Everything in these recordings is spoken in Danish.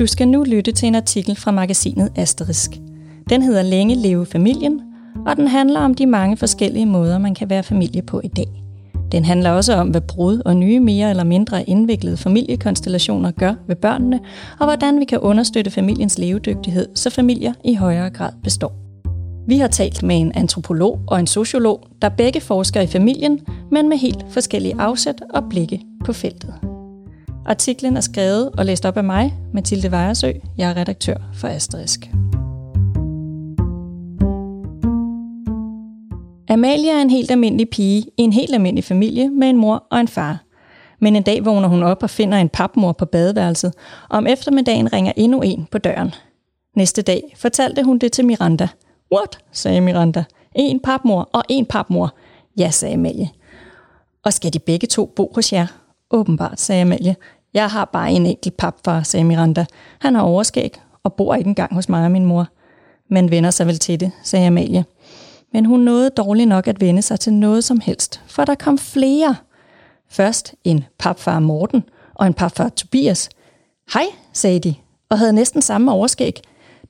Du skal nu lytte til en artikel fra magasinet Asterisk. Den hedder Længe leve familien, og den handler om de mange forskellige måder, man kan være familie på i dag. Den handler også om, hvad brud og nye mere eller mindre indviklede familiekonstellationer gør ved børnene, og hvordan vi kan understøtte familiens levedygtighed, så familier i højere grad består. Vi har talt med en antropolog og en sociolog, der begge forsker i familien, men med helt forskellige afsæt og blikke på feltet. Artiklen er skrevet og læst op af mig, Mathilde Vejersø. Jeg er redaktør for Asterisk. Amalia er en helt almindelig pige i en helt almindelig familie med en mor og en far. Men en dag vågner hun op og finder en papmor på badeværelset, og om eftermiddagen ringer endnu en på døren. Næste dag fortalte hun det til Miranda. What? sagde Miranda. En papmor og en papmor. Ja, sagde Amalie. Og skal de begge to bo hos jer? Åbenbart, sagde Amalie. Jeg har bare en enkelt papfar, sagde Miranda. Han har overskæg og bor ikke engang hos mig og min mor. Men vender sig vel til det, sagde Amalie. Men hun nåede dårligt nok at vende sig til noget som helst, for der kom flere. Først en papfar Morten og en papfar Tobias. Hej, sagde de, og havde næsten samme overskæg.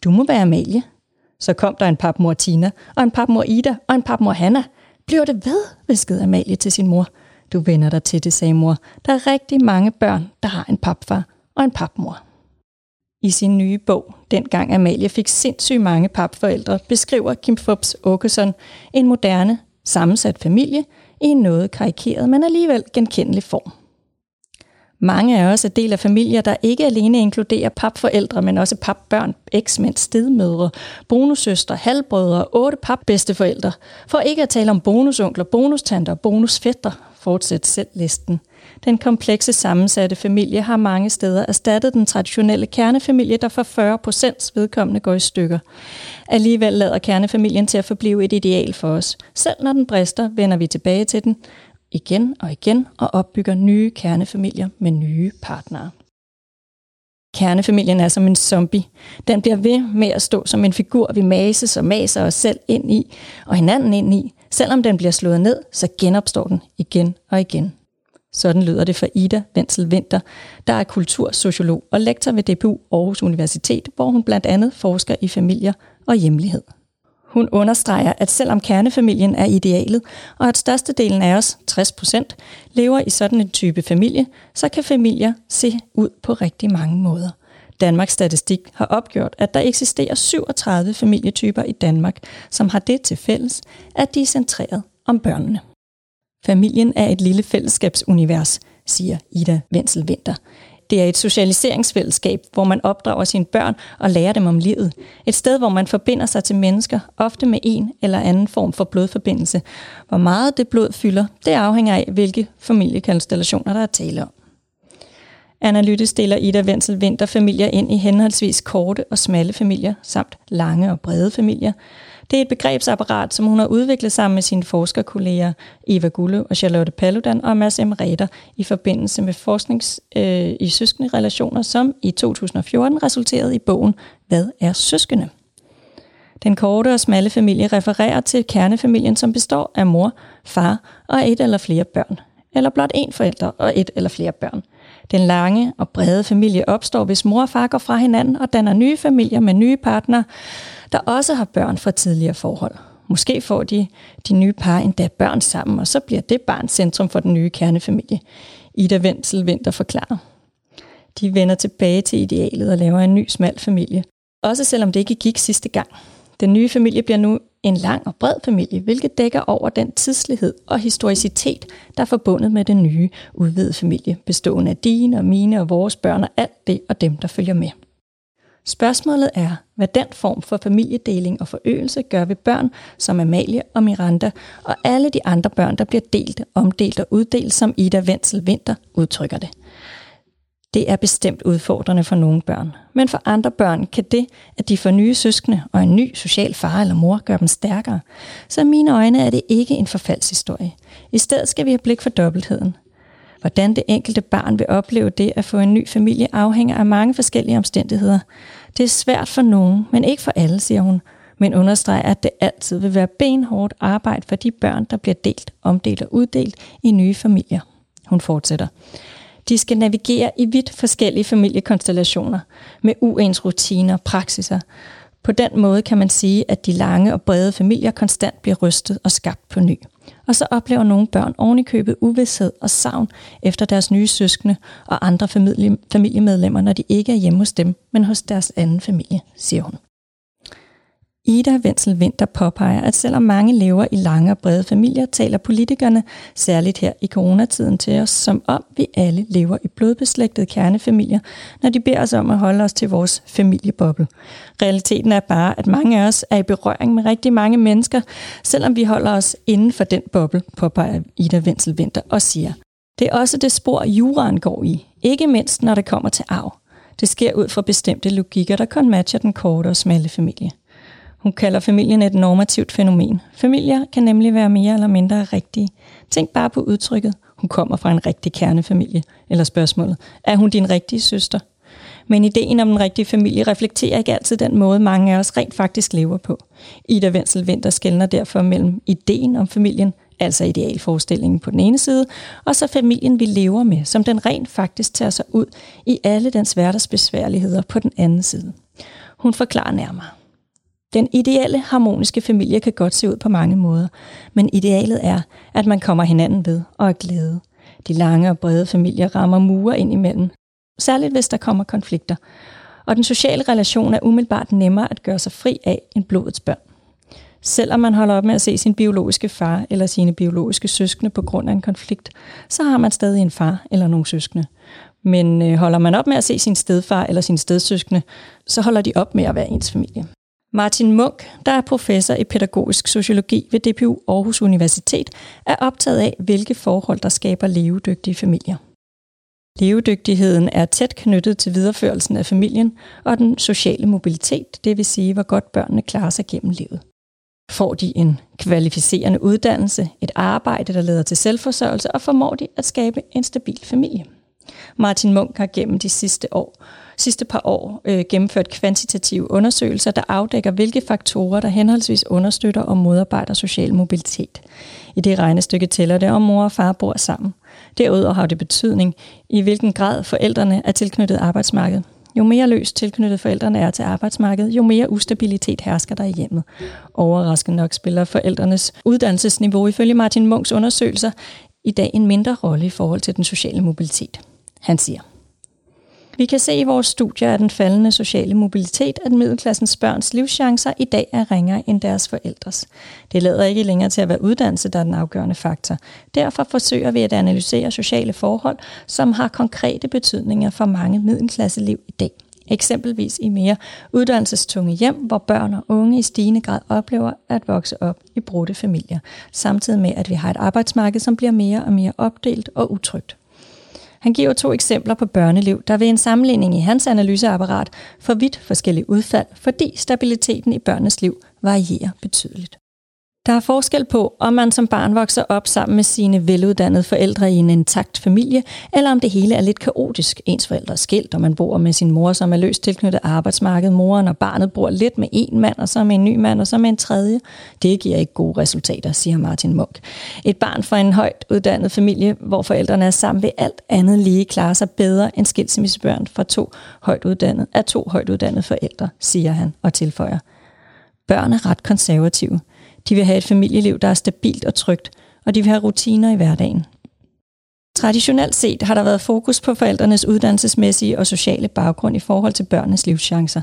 Du må være Amalie. Så kom der en papmor Tina, og en papmor Ida, og en papmor Hanna. Bliver det ved, viskede Amalie til sin mor. Du vender dig til det, sagde mor. Der er rigtig mange børn, der har en papfar og en papmor. I sin nye bog, dengang Amalie fik sindssygt mange papforældre, beskriver Kim Fubs Åkesson en moderne, sammensat familie i en noget karikeret, men alligevel genkendelig form. Mange af os er del af familier, der ikke alene inkluderer papforældre, men også papbørn, eksmænd, stedmødre, bonussøstre, halvbrødre og otte papbedsteforældre. For ikke at tale om bonusonkler, bonustanter og bonusfætter, fortsæt selv listen. Den komplekse sammensatte familie har mange steder erstattet den traditionelle kernefamilie, der for 40 procents vedkommende går i stykker. Alligevel lader kernefamilien til at forblive et ideal for os. Selv når den brister, vender vi tilbage til den igen og igen og opbygger nye kernefamilier med nye partnere. Kernefamilien er som en zombie. Den bliver ved med at stå som en figur, vi mases og maser os selv ind i og hinanden ind i. Selvom den bliver slået ned, så genopstår den igen og igen. Sådan lyder det for Ida Wenzel Winter, der er kultursociolog og lektor ved DPU Aarhus Universitet, hvor hun blandt andet forsker i familier og hjemlighed. Hun understreger, at selvom kernefamilien er idealet, og at størstedelen af os, 60%, lever i sådan en type familie, så kan familier se ud på rigtig mange måder. Danmarks Statistik har opgjort, at der eksisterer 37 familietyper i Danmark, som har det til fælles, at de er centreret om børnene. Familien er et lille fællesskabsunivers, siger Ida Wenzel Winter. Det er et socialiseringsfællesskab, hvor man opdrager sine børn og lærer dem om livet. Et sted, hvor man forbinder sig til mennesker, ofte med en eller anden form for blodforbindelse. Hvor meget det blod fylder, det afhænger af, hvilke familiekonstellationer der er tale om. Analytisk deler Ida Wenzel Winter familier ind i henholdsvis korte og smalle familier, samt lange og brede familier. Det er et begrebsapparat, som hun har udviklet sammen med sine forskerkolleger Eva Gulle og Charlotte Paludan og Mads M. Reder i forbindelse med forskning øh, i søskende relationer, som i 2014 resulterede i bogen Hvad er søskende? Den korte og smalle familie refererer til kernefamilien, som består af mor, far og et eller flere børn, eller blot en forælder og et eller flere børn. Den lange og brede familie opstår, hvis mor og far går fra hinanden og danner nye familier med nye partnere, der også har børn fra tidligere forhold. Måske får de, de nye par endda børn sammen, og så bliver det barn centrum for den nye kernefamilie. Ida Wenzel Vinter forklarer. De vender tilbage til idealet og laver en ny smal familie. Også selvom det ikke gik sidste gang. Den nye familie bliver nu en lang og bred familie, hvilket dækker over den tidslighed og historicitet, der er forbundet med den nye udvidede familie, bestående af dine og mine og vores børn og alt det og dem, der følger med. Spørgsmålet er, hvad den form for familiedeling og forøgelse gør ved børn som Amalie og Miranda og alle de andre børn, der bliver delt, omdelt og uddelt, som Ida Wenzel Winter udtrykker det. Det er bestemt udfordrende for nogle børn. Men for andre børn kan det, at de får nye søskende og en ny social far eller mor, gøre dem stærkere. Så i mine øjne er det ikke en forfaldshistorie. I stedet skal vi have blik for dobbeltheden. Hvordan det enkelte barn vil opleve det at få en ny familie afhænger af mange forskellige omstændigheder. Det er svært for nogen, men ikke for alle, siger hun, men understreger, at det altid vil være benhårdt arbejde for de børn, der bliver delt, omdelt og uddelt i nye familier. Hun fortsætter. De skal navigere i vidt forskellige familiekonstellationer med uens rutiner og praksiser. På den måde kan man sige, at de lange og brede familier konstant bliver rystet og skabt på ny. Og så oplever nogle børn ovenikøbet uvidshed og savn efter deres nye søskende og andre familie, familiemedlemmer, når de ikke er hjemme hos dem, men hos deres anden familie, siger hun. Ida Wenzel Winter påpeger, at selvom mange lever i lange og brede familier, taler politikerne, særligt her i coronatiden, til os, som om vi alle lever i blodbeslægtede kernefamilier, når de beder os om at holde os til vores familieboble. Realiteten er bare, at mange af os er i berøring med rigtig mange mennesker, selvom vi holder os inden for den boble, påpeger Ida Wenzel Winter og siger, det er også det spor, juraen går i, ikke mindst når det kommer til arv. Det sker ud fra bestemte logikker, der kun matcher den korte og smalle familie. Hun kalder familien et normativt fænomen. Familier kan nemlig være mere eller mindre rigtige. Tænk bare på udtrykket, hun kommer fra en rigtig kernefamilie, eller spørgsmålet, er hun din rigtige søster? Men ideen om den rigtige familie reflekterer ikke altid den måde, mange af os rent faktisk lever på. Ida Wenzel Winter skældner derfor mellem ideen om familien, altså idealforestillingen på den ene side, og så familien, vi lever med, som den rent faktisk tager sig ud i alle dens hverdagsbesværligheder på den anden side. Hun forklarer nærmere. Den ideelle harmoniske familie kan godt se ud på mange måder, men idealet er, at man kommer hinanden ved og er glæde. De lange og brede familier rammer mure ind imellem, særligt hvis der kommer konflikter, og den sociale relation er umiddelbart nemmere at gøre sig fri af end blodets børn. Selvom man holder op med at se sin biologiske far eller sine biologiske søskende på grund af en konflikt, så har man stadig en far eller nogle søskende. Men øh, holder man op med at se sin stedfar eller sin stedsøskende, så holder de op med at være ens familie. Martin Munk, der er professor i pædagogisk sociologi ved DPU Aarhus Universitet, er optaget af, hvilke forhold, der skaber levedygtige familier. Levedygtigheden er tæt knyttet til videreførelsen af familien og den sociale mobilitet, det vil sige, hvor godt børnene klarer sig gennem livet. Får de en kvalificerende uddannelse, et arbejde, der leder til selvforsørgelse, og formår de at skabe en stabil familie. Martin Munk har gennem de sidste år sidste par år øh, gennemført kvantitative undersøgelser, der afdækker, hvilke faktorer, der henholdsvis understøtter og modarbejder social mobilitet. I det regnestykke tæller det, om mor og far bor sammen. Derudover har det betydning, i hvilken grad forældrene er tilknyttet arbejdsmarkedet. Jo mere løst tilknyttet forældrene er til arbejdsmarkedet, jo mere ustabilitet hersker der i hjemmet. Overraskende nok spiller forældrenes uddannelsesniveau ifølge Martin Munks undersøgelser i dag en mindre rolle i forhold til den sociale mobilitet. Han siger, vi kan se i vores studier af den faldende sociale mobilitet, at middelklassens børns livschancer i dag er ringere end deres forældres. Det lader ikke længere til at være uddannelse, der er den afgørende faktor. Derfor forsøger vi at analysere sociale forhold, som har konkrete betydninger for mange middelklasseliv i dag. Eksempelvis i mere uddannelsestunge hjem, hvor børn og unge i stigende grad oplever at vokse op i brudte familier, samtidig med at vi har et arbejdsmarked, som bliver mere og mere opdelt og utrygt. Han giver to eksempler på børneliv, der ved en sammenligning i hans analyseapparat får vidt forskellige udfald, fordi stabiliteten i børnenes liv varierer betydeligt. Der er forskel på, om man som barn vokser op sammen med sine veluddannede forældre i en intakt familie, eller om det hele er lidt kaotisk. Ens forældre er skilt, og man bor med sin mor, som er løst tilknyttet arbejdsmarkedet. Moren og barnet bor lidt med en mand, og så med en ny mand, og så med en tredje. Det giver ikke gode resultater, siger Martin Munk. Et barn fra en højt uddannet familie, hvor forældrene er sammen, vil alt andet lige klare sig bedre end skilsmissebørn fra to højt uddannede, af to højt uddannede forældre, siger han og tilføjer. Børn er ret konservative. De vil have et familieliv, der er stabilt og trygt, og de vil have rutiner i hverdagen. Traditionelt set har der været fokus på forældrenes uddannelsesmæssige og sociale baggrund i forhold til børnenes livschancer.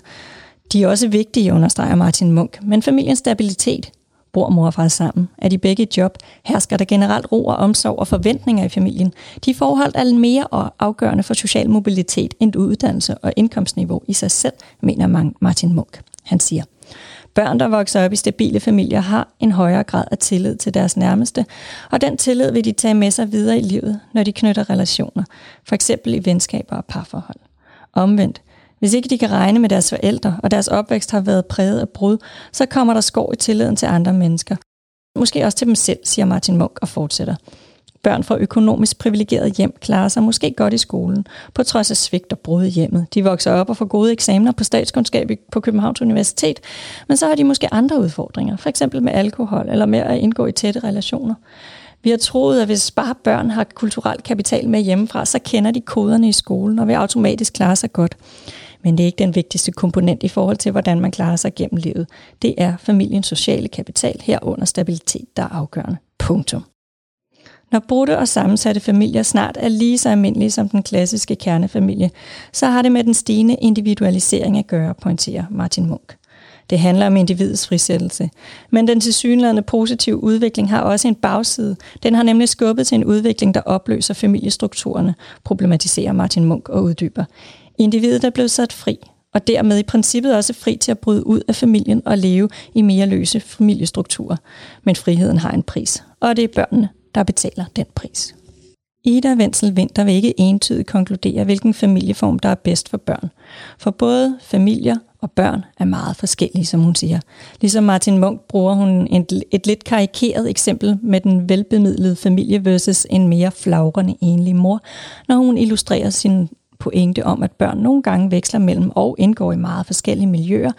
De er også vigtige, understreger Martin Munk, men familiens stabilitet, bor mor og far sammen, er de begge i job, hersker der generelt ro og omsorg og forventninger i familien. De forhold er mere og afgørende for social mobilitet end uddannelse og indkomstniveau i sig selv, mener Martin Munk. Han siger, Børn, der vokser op i stabile familier, har en højere grad af tillid til deres nærmeste, og den tillid vil de tage med sig videre i livet, når de knytter relationer, for eksempel i venskaber og parforhold. Omvendt, hvis ikke de kan regne med deres forældre, og deres opvækst har været præget af brud, så kommer der skår i tilliden til andre mennesker. Måske også til dem selv, siger Martin Munk og fortsætter. Børn fra økonomisk privilegeret hjem klarer sig måske godt i skolen, på trods af svigt og brud i hjemmet. De vokser op og får gode eksamener på statskundskab på Københavns Universitet, men så har de måske andre udfordringer, for eksempel med alkohol eller med at indgå i tætte relationer. Vi har troet, at hvis bare børn har kulturel kapital med hjemmefra, så kender de koderne i skolen og vil automatisk klare sig godt. Men det er ikke den vigtigste komponent i forhold til, hvordan man klarer sig gennem livet. Det er familiens sociale kapital herunder stabilitet, der er afgørende. Punktum. Når brudte og sammensatte familier snart er lige så almindelige som den klassiske kernefamilie, så har det med den stigende individualisering at gøre, pointerer Martin Munk. Det handler om individets frisættelse. Men den tilsyneladende positive udvikling har også en bagside. Den har nemlig skubbet til en udvikling, der opløser familiestrukturerne, problematiserer Martin Munk og uddyber. Individet er blevet sat fri, og dermed i princippet også fri til at bryde ud af familien og leve i mere løse familiestrukturer. Men friheden har en pris, og det er børnene, der betaler den pris. Ida Wenzel Winter vil ikke entydigt konkludere, hvilken familieform, der er bedst for børn. For både familier og børn er meget forskellige, som hun siger. Ligesom Martin Munk bruger hun et, et lidt karikeret eksempel med den velbemidlede familie versus en mere flagrende enlig mor, når hun illustrerer sin pointe om, at børn nogle gange veksler mellem og indgår i meget forskellige miljøer,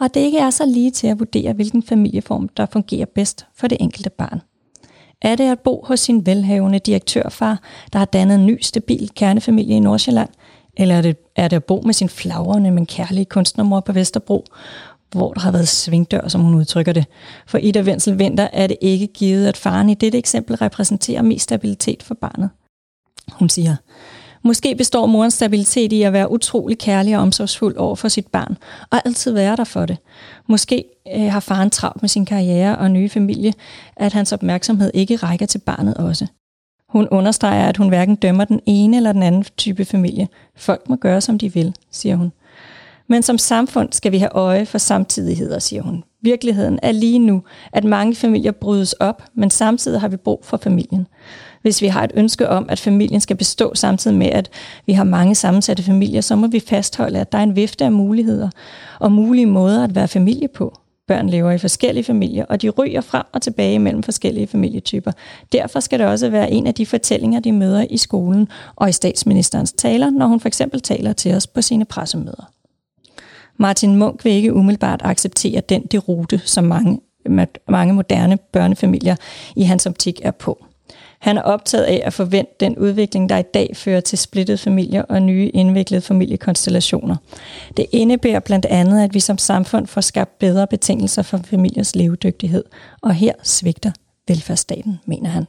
og det ikke er så lige til at vurdere, hvilken familieform, der fungerer bedst for det enkelte barn. Er det at bo hos sin velhavende direktørfar, der har dannet en ny, stabil kernefamilie i Nordsjælland? Eller er det, er det at bo med sin flagrende, men kærlige kunstnermor på Vesterbro, hvor der har været svingdør, som hun udtrykker det. For Ida Wenzel Vinter er det ikke givet, at faren i dette eksempel repræsenterer mest stabilitet for barnet. Hun siger, Måske består morens stabilitet i at være utrolig kærlig og omsorgsfuld over for sit barn, og altid være der for det. Måske øh, har faren travlt med sin karriere og nye familie, at hans opmærksomhed ikke rækker til barnet også. Hun understreger, at hun hverken dømmer den ene eller den anden type familie. Folk må gøre, som de vil, siger hun. Men som samfund skal vi have øje for samtidigheder, siger hun. Virkeligheden er lige nu, at mange familier brydes op, men samtidig har vi brug for familien. Hvis vi har et ønske om, at familien skal bestå samtidig med, at vi har mange sammensatte familier, så må vi fastholde, at der er en vifte af muligheder og mulige måder at være familie på. Børn lever i forskellige familier, og de ryger frem og tilbage mellem forskellige familietyper. Derfor skal det også være en af de fortællinger, de møder i skolen og i statsministerens taler, når hun for eksempel taler til os på sine pressemøder. Martin Munk vil ikke umiddelbart acceptere den derute, som mange, mange moderne børnefamilier i hans optik er på. Han er optaget af at forvente den udvikling, der i dag fører til splittede familier og nye indviklede familiekonstellationer. Det indebærer blandt andet, at vi som samfund får skabt bedre betingelser for familiers levedygtighed, og her svigter velfærdsstaten, mener han.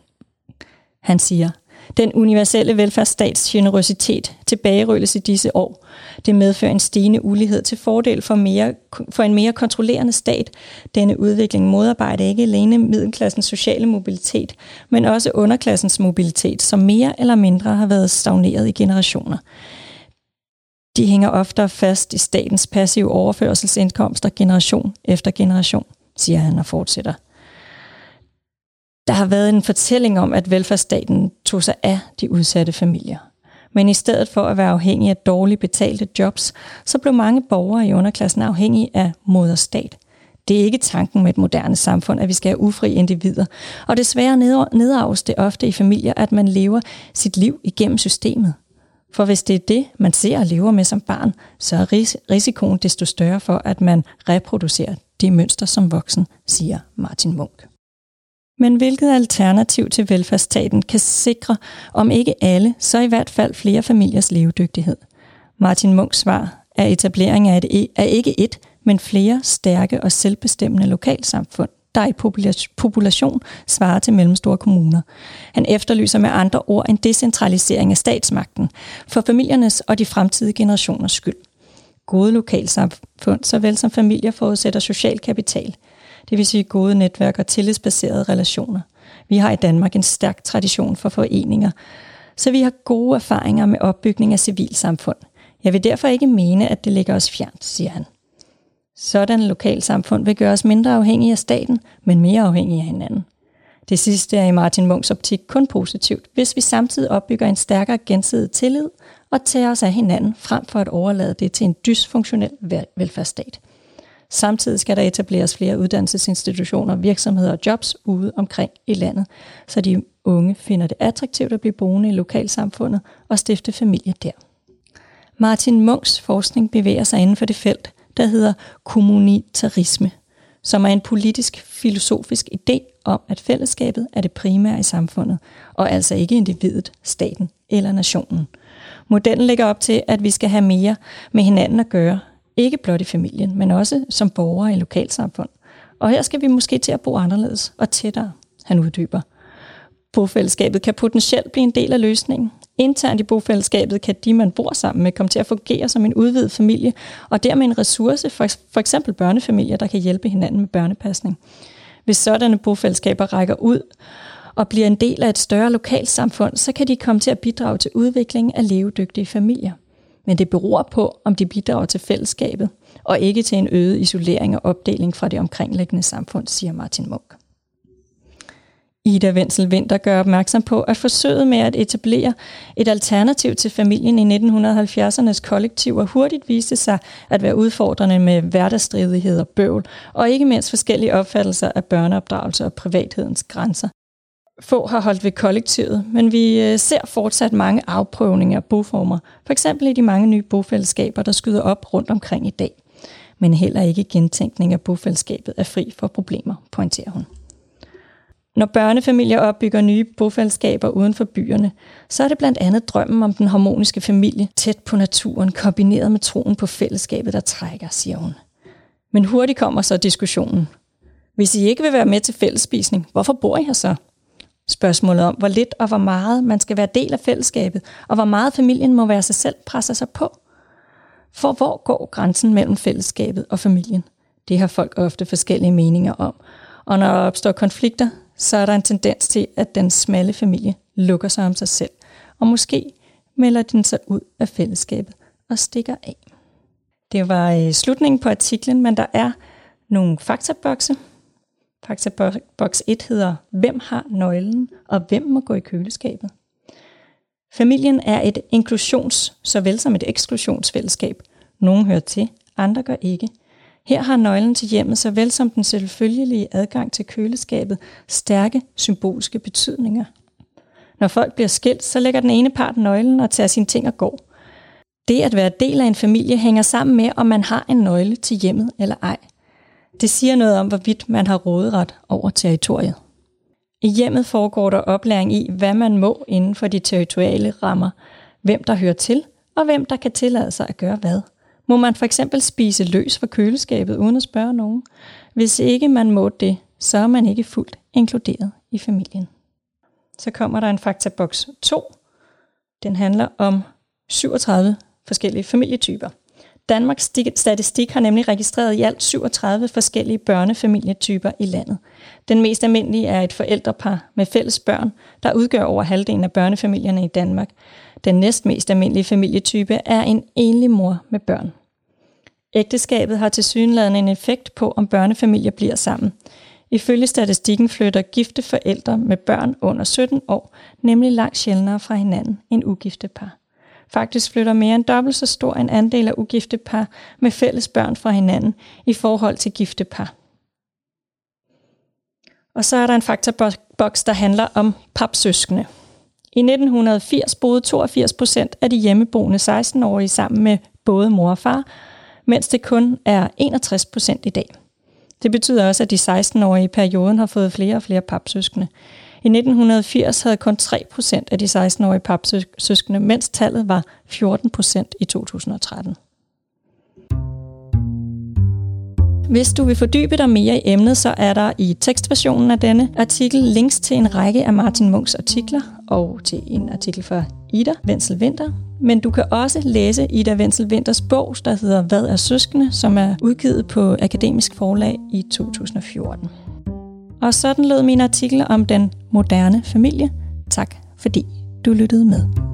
Han siger, den universelle velfærdsstats generøsitet tilbagerulles i disse år. Det medfører en stigende ulighed til fordel for, mere, for en mere kontrollerende stat. Denne udvikling modarbejder ikke alene middelklassens sociale mobilitet, men også underklassens mobilitet, som mere eller mindre har været stagneret i generationer. De hænger oftere fast i statens passive overførselsindkomster generation efter generation, siger han og fortsætter. Der har været en fortælling om, at velfærdsstaten tog sig af de udsatte familier. Men i stedet for at være afhængig af dårligt betalte jobs, så blev mange borgere i underklassen afhængige af moderstat. Det er ikke tanken med et moderne samfund, at vi skal have ufri individer. Og desværre nedarves det ofte i familier, at man lever sit liv igennem systemet. For hvis det er det, man ser og lever med som barn, så er risikoen desto større for, at man reproducerer det mønster som voksen, siger Martin Munk. Men hvilket alternativ til velfærdsstaten kan sikre, om ikke alle, så i hvert fald flere familiers levedygtighed? Martin Munks svar er etablering af et, e- er ikke et, men flere stærke og selvbestemmende lokalsamfund, der i population svarer til mellemstore kommuner. Han efterlyser med andre ord en decentralisering af statsmagten for familiernes og de fremtidige generationers skyld. Gode lokalsamfund, såvel som familier, forudsætter social kapital – det vil sige gode netværk og tillidsbaserede relationer. Vi har i Danmark en stærk tradition for foreninger, så vi har gode erfaringer med opbygning af civilsamfund. Jeg vil derfor ikke mene, at det ligger os fjernt, siger han. Sådan lokalsamfund vil gøre os mindre afhængige af staten, men mere afhængige af hinanden. Det sidste er i Martin Munks optik kun positivt, hvis vi samtidig opbygger en stærkere gensidig tillid og tager os af hinanden, frem for at overlade det til en dysfunktionel velfærdsstat. Samtidig skal der etableres flere uddannelsesinstitutioner, virksomheder og jobs ude omkring i landet, så de unge finder det attraktivt at blive boende i lokalsamfundet og stifte familie der. Martin Munks forskning bevæger sig inden for det felt, der hedder kommunitarisme, som er en politisk filosofisk idé om, at fællesskabet er det primære i samfundet, og altså ikke individet, staten eller nationen. Modellen lægger op til, at vi skal have mere med hinanden at gøre, ikke blot i familien, men også som borgere i lokalsamfund. Og her skal vi måske til at bo anderledes og tættere, han uddyber. Bofællesskabet kan potentielt blive en del af løsningen. Internt i bofællesskabet kan de, man bor sammen med, komme til at fungere som en udvidet familie, og dermed en ressource for, for eksempel børnefamilier, der kan hjælpe hinanden med børnepasning. Hvis sådanne bofællesskaber rækker ud og bliver en del af et større lokalsamfund, så kan de komme til at bidrage til udviklingen af levedygtige familier. Men det beror på, om de bidrager til fællesskabet, og ikke til en øget isolering og opdeling fra det omkringliggende samfund, siger Martin Munk. Ida Wenzel Winter gør opmærksom på, at forsøget med at etablere et alternativ til familien i 1970'ernes kollektiver hurtigt viste sig at være udfordrende med hverdagsstridighed og bøvl, og ikke mindst forskellige opfattelser af børneopdragelse og privathedens grænser. Få har holdt ved kollektivet, men vi øh, ser fortsat mange afprøvninger af boformer, for eksempel i de mange nye bofællesskaber, der skyder op rundt omkring i dag. Men heller ikke gentænkning af bofællesskabet er fri for problemer, pointerer hun. Når børnefamilier opbygger nye bofællesskaber uden for byerne, så er det blandt andet drømmen om den harmoniske familie tæt på naturen, kombineret med troen på fællesskabet, der trækker, siger hun. Men hurtigt kommer så diskussionen. Hvis I ikke vil være med til fællesspisning, hvorfor bor I her så? Spørgsmålet om, hvor lidt og hvor meget man skal være del af fællesskabet, og hvor meget familien må være sig selv, presser sig på. For hvor går grænsen mellem fællesskabet og familien? Det har folk ofte forskellige meninger om. Og når der opstår konflikter, så er der en tendens til, at den smalle familie lukker sig om sig selv, og måske melder den sig ud af fællesskabet og stikker af. Det var øh, slutningen på artiklen, men der er nogle faktabokse. Faktaboks 1 hedder, hvem har nøglen, og hvem må gå i køleskabet? Familien er et inklusions- såvel som et eksklusionsfællesskab. Nogle hører til, andre gør ikke – her har nøglen til hjemmet, såvel som den selvfølgelige adgang til køleskabet, stærke symbolske betydninger. Når folk bliver skilt, så lægger den ene part nøglen og tager sine ting og går. Det at være del af en familie hænger sammen med, om man har en nøgle til hjemmet eller ej. Det siger noget om, hvorvidt man har råderet over territoriet. I hjemmet foregår der oplæring i, hvad man må inden for de territoriale rammer, hvem der hører til, og hvem der kan tillade sig at gøre hvad – må man for eksempel spise løs fra køleskabet uden at spørge nogen? Hvis ikke man må det, så er man ikke fuldt inkluderet i familien. Så kommer der en faktaboks 2. Den handler om 37 forskellige familietyper. Danmarks Statistik har nemlig registreret i alt 37 forskellige børnefamilietyper i landet. Den mest almindelige er et forældrepar med fælles børn, der udgør over halvdelen af børnefamilierne i Danmark. Den næstmest almindelige familietype er en enlig mor med børn. Ægteskabet har til synligheden en effekt på, om børnefamilier bliver sammen. Ifølge statistikken flytter gifte forældre med børn under 17 år nemlig langt sjældnere fra hinanden end ugifte par. Faktisk flytter mere end dobbelt så stor en andel af ugifte par med fælles børn fra hinanden i forhold til gifte par. Og så er der en faktorboks, der handler om papsøskende. I 1980 boede 82 procent af de hjemmeboende 16-årige sammen med både mor og far, mens det kun er 61 procent i dag. Det betyder også, at de 16-årige i perioden har fået flere og flere papsøskende. I 1980 havde kun 3% af de 16-årige papsøskende, mens tallet var 14% i 2013. Hvis du vil fordybe dig mere i emnet, så er der i tekstversionen af denne artikel links til en række af Martin Munks artikler og til en artikel fra Ida Wenzel Winter. Men du kan også læse Ida Wenzel Winters bog, der hedder Hvad er søskende, som er udgivet på Akademisk Forlag i 2014. Og sådan lød min artikel om den moderne familie. Tak fordi du lyttede med.